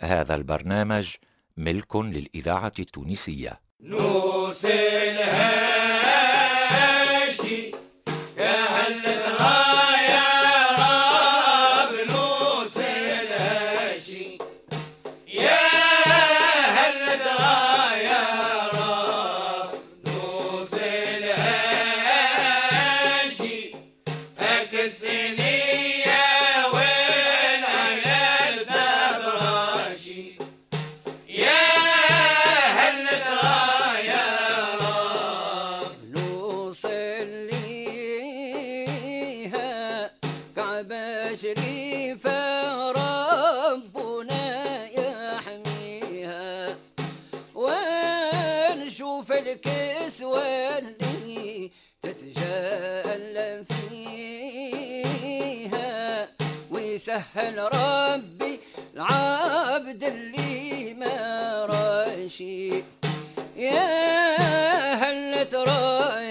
هذا البرنامج ملك للإذاعة التونسية. نوصلها وبشري ربنا يحميها. ونشوف الكسوة اللي تتجلى فيها. ويسهل ربي العبد اللي ما رشيد يا هلة تراي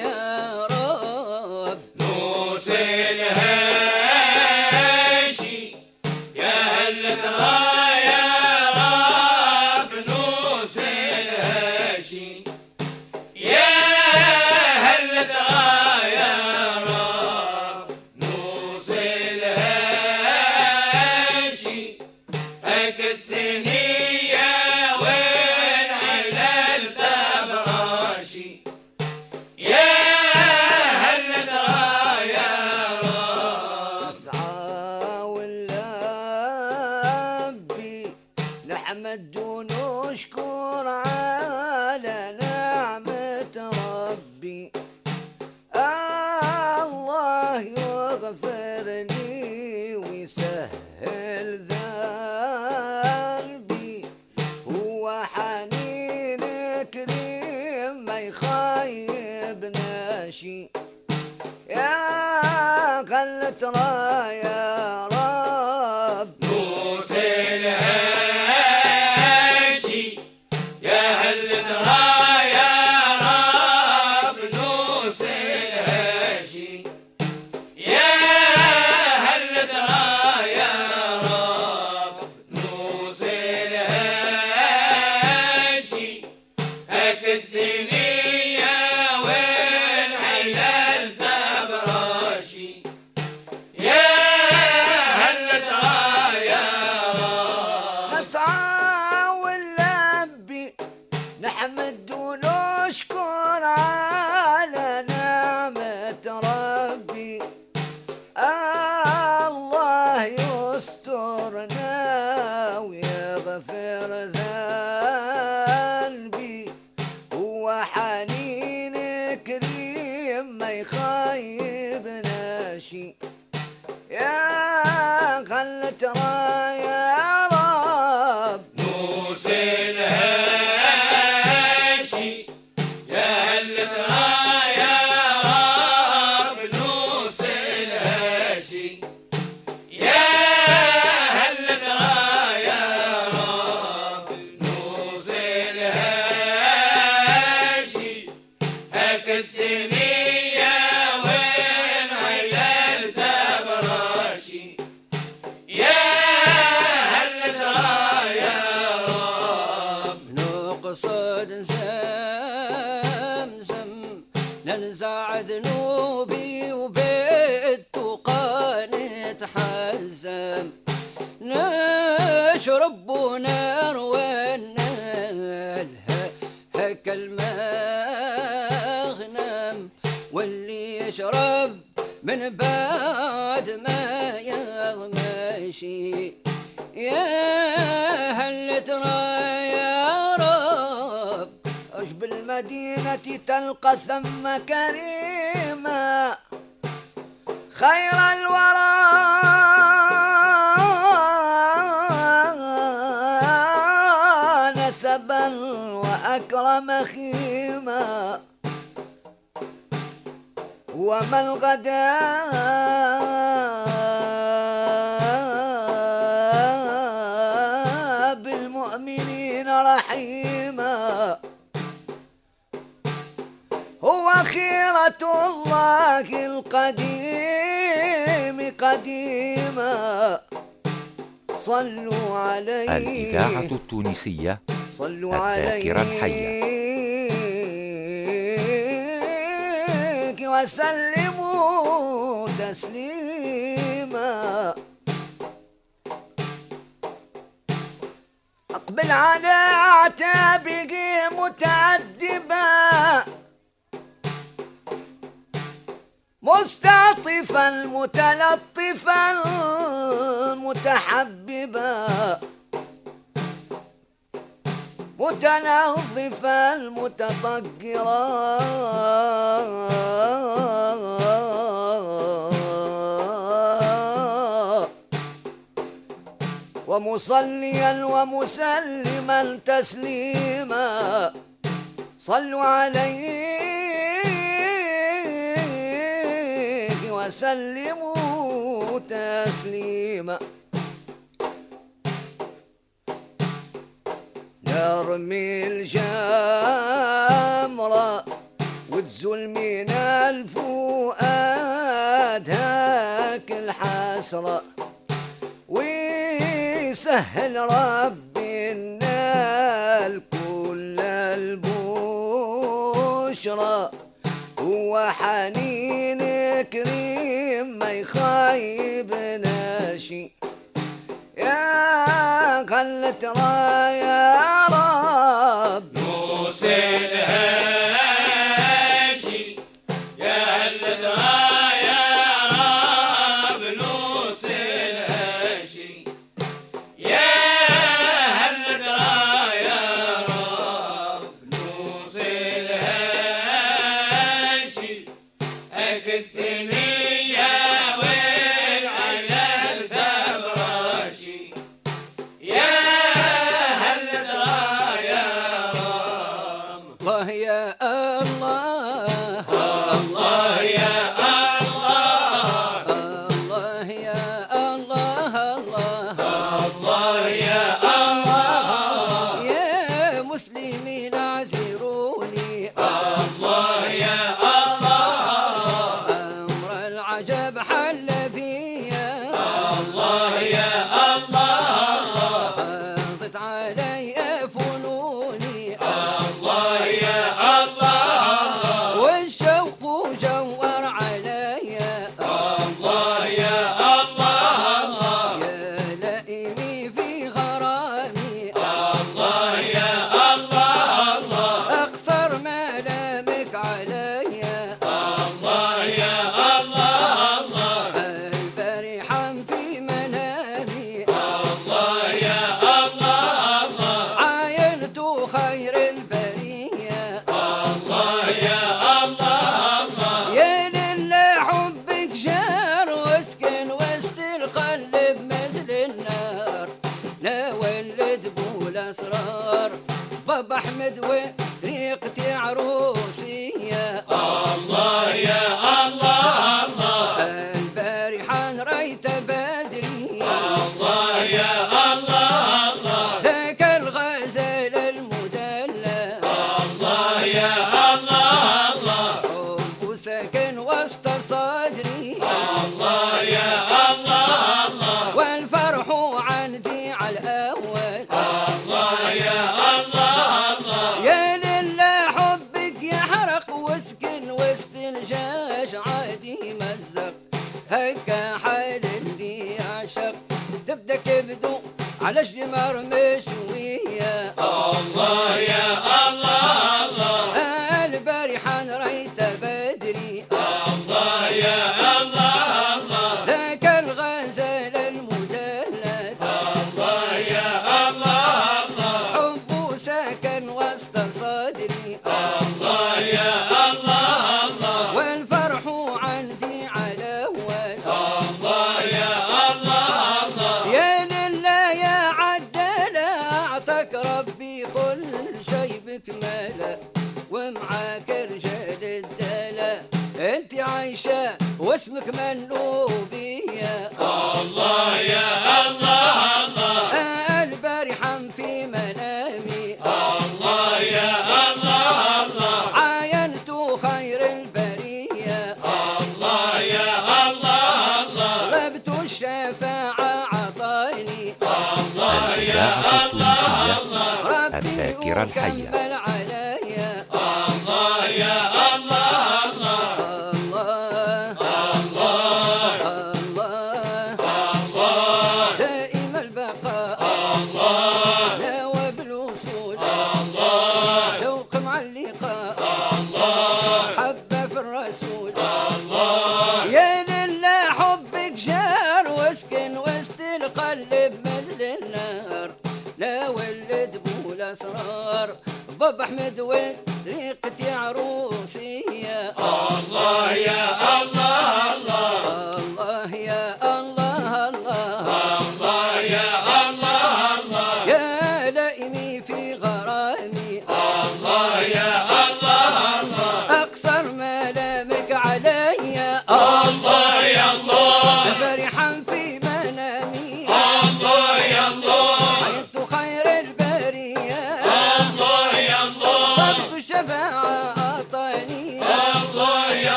يغفرني ويسهل ذنبي انزع ذنوبي وبالتقى نتحزم نشرب ونروي نلهى هكا المغنم واللي يشرب من بعد ما يغمشي. يا هل ترى المدينة تلقى ثم كريما. خير الورى. نسبا وأكرم خيما. وما الغداء الله القديم قديما. صلوا عليه. الإذاعة التونسية صلوا الذاكرة الحية. وسلموا تسليما. أقبل على أعتابه متأدبا. مستعطفا متلطفا متحببا متنظفا متطهرا. ومصليا ومسلما تسليما. صلوا عليه وسلموا تسليما. نرمي الجمرة وتزول من الفؤاد هاك الحسرة. ويسهل ربي النال كل البشرى. هو حنين كريم ما يخايبنا شي. يا خلت رايا رب. نوس بابا أحمد وطريقتي عروسية؟ الله يا الله البارحة هكا حال اللي يعشق تبدأ كبدو على الجمر مشوية. الله يا الله. ومعاك رجال الدلا أنت عايشة واسمك منوبية. الله يا الله الله. البارحة في منامي. الله يا الله الله. عاينت خير البرية. الله يا الله الله. طلبت الشفاعة عطاني. الله يا الله الله. الذاكرة الحية. احمد وين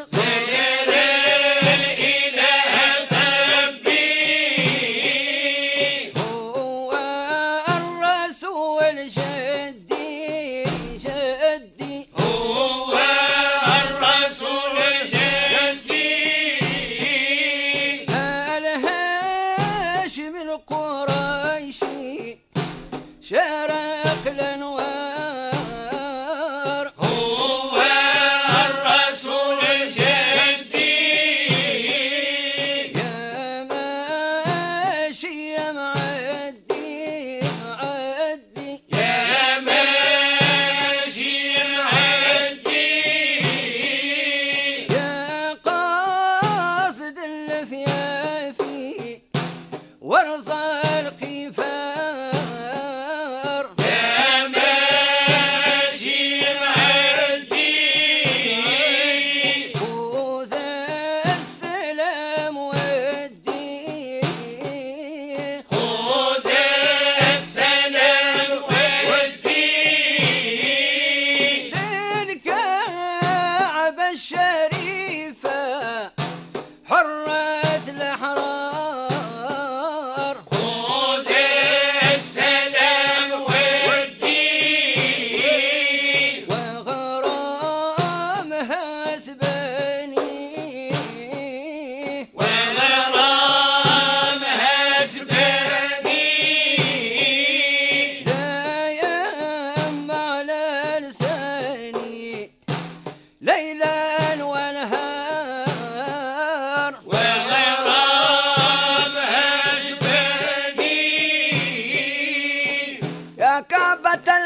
Sing.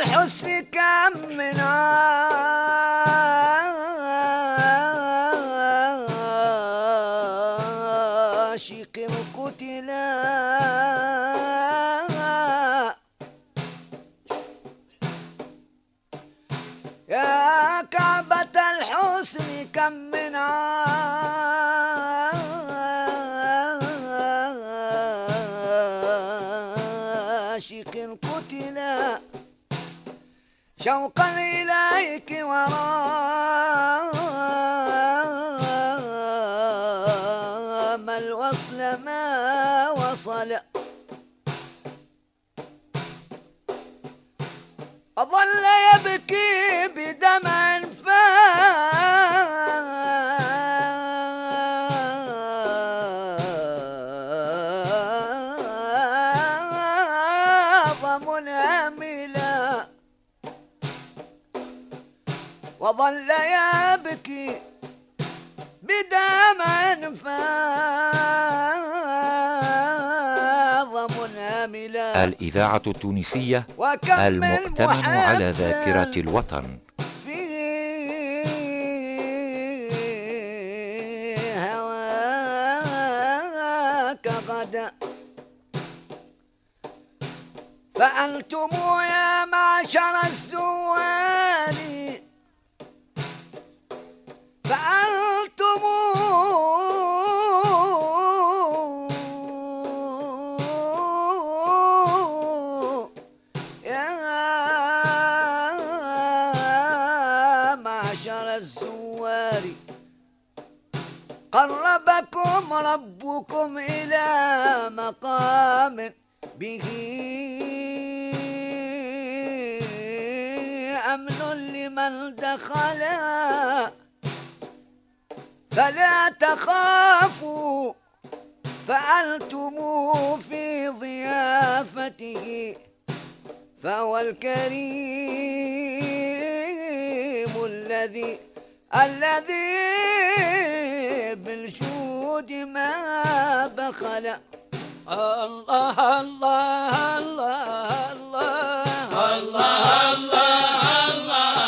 الحسن كم منار شوقا إليك ورام الوصل ما وصل الإذاعة التونسية المؤتمن على ذاكرة الوطن. غدا فأنتم يا معشر الزوال ربكم إلى مقام به. أمن لمن دخل. فلا تخافوا. فأنتم في ضيافته. فهو الكريم الذي الذي بالجود ما بخل. الله الله الله الله الله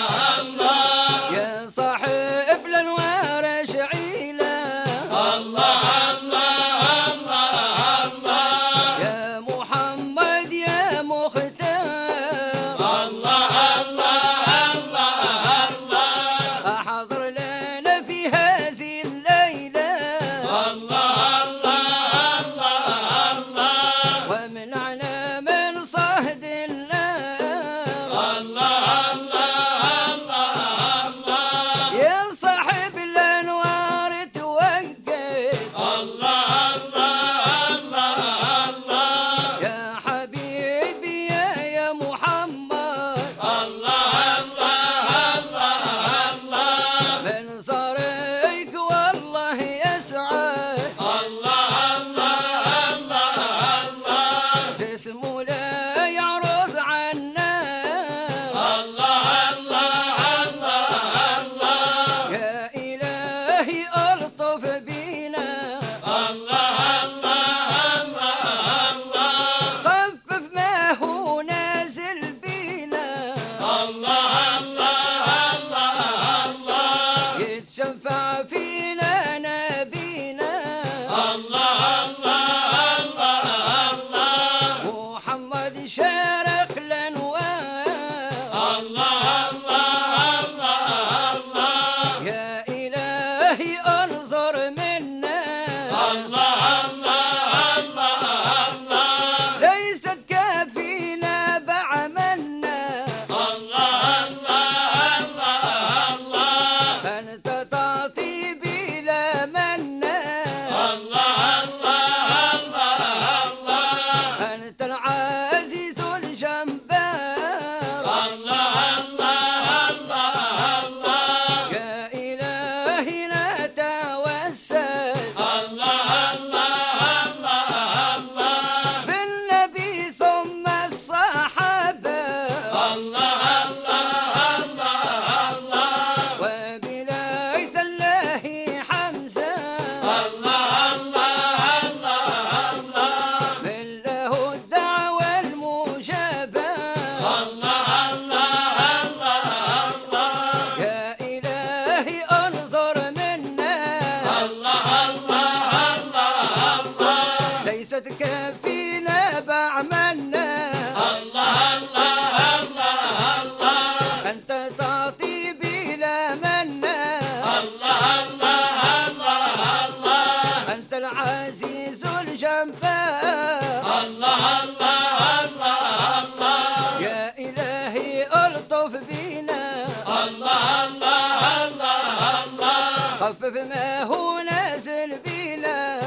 خفف ما هو نازل بينا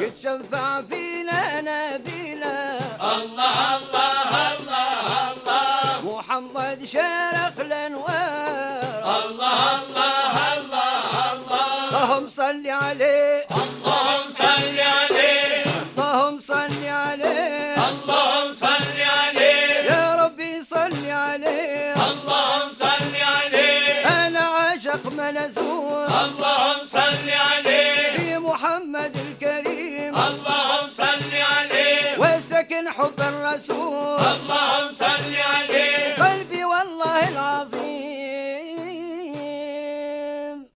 يتشفع فينا نبينا محمد شارق الانوار اللهم صل عليه اللهم صل عليه. في محمد الكريم. اللهم صل عليه. وسكن حب الرسول. اللهم صل